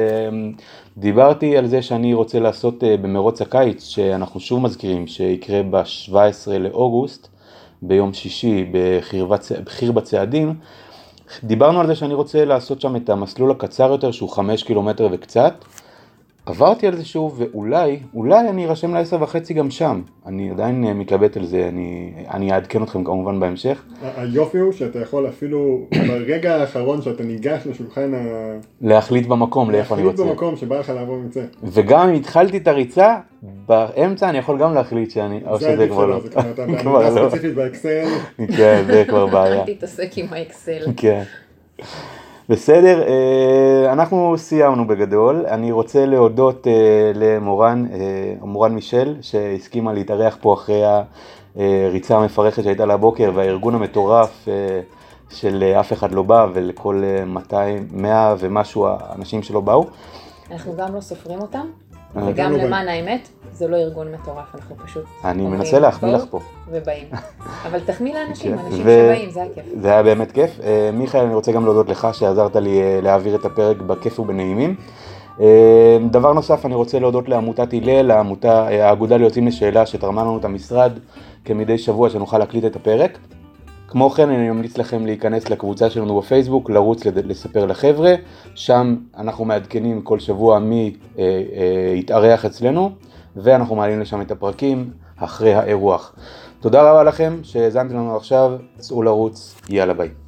דיברתי על זה שאני רוצה לעשות במרוץ הקיץ, שאנחנו שוב מזכירים שיקרה ב-17 לאוגוסט, ביום שישי בחיר בצעדים. דיברנו על זה שאני רוצה לעשות שם את המסלול הקצר יותר שהוא 5 קילומטר וקצת. עברתי על זה שוב, ואולי, אולי אני ארשם לעשר וחצי גם שם. אני עדיין אה, מתלבט על זה, אני, אני אעדכן אתכם כמובן בהמשך. היופי הוא שאתה יכול אפילו, ברגע האחרון שאתה ניגש לשולחן ה... להחליט במקום לאיפה אני רוצה. להחליט במקום שבא לך לעבור עם זה. וגם אם התחלתי את הריצה, באמצע אני יכול גם להחליט שאני, או שזה כבר לא. זה כבר אתה בעמדה לא. ספציפית באקסל. כן, זה כבר בעיה. אל תתעסק עם האקסל. כן. בסדר, אה, אנחנו סיימנו בגדול, אני רוצה להודות אה, למורן, אה, מורן מישל, שהסכימה להתארח פה אחרי הריצה המפרכת שהייתה לבוקר והארגון המטורף של אף אחד לא בא ולכל 200, 100 ומשהו האנשים שלא באו. אנחנו גם לא סופרים אותם, וגם לא למען האמת, זה לא ארגון מטורף, אנחנו פשוט... אני מנסה להחמיא לך פה. ובאים. אבל תחמיא לאנשים, כן, אנשים שבאים, זה הכיף. זה היה באמת כיף. אה, מיכאל, אני רוצה גם להודות לך שעזרת לי אה, להעביר את הפרק בכיף ובנעימים. אה, דבר נוסף, אני רוצה להודות לעמותת הלל, האגודה ליוצאים לשאלה שתרמה לנו את המשרד כמדי שבוע שנוכל להקליט את הפרק. כמו כן אני ממליץ לכם להיכנס לקבוצה שלנו בפייסבוק, לרוץ לספר לחבר'ה, שם אנחנו מעדכנים כל שבוע מי אה, אה, יתארח אצלנו, ואנחנו מעלים לשם את הפרקים אחרי האירוח. תודה רבה לכם שהאזנתם לנו עכשיו, צאו לרוץ, יאללה ביי.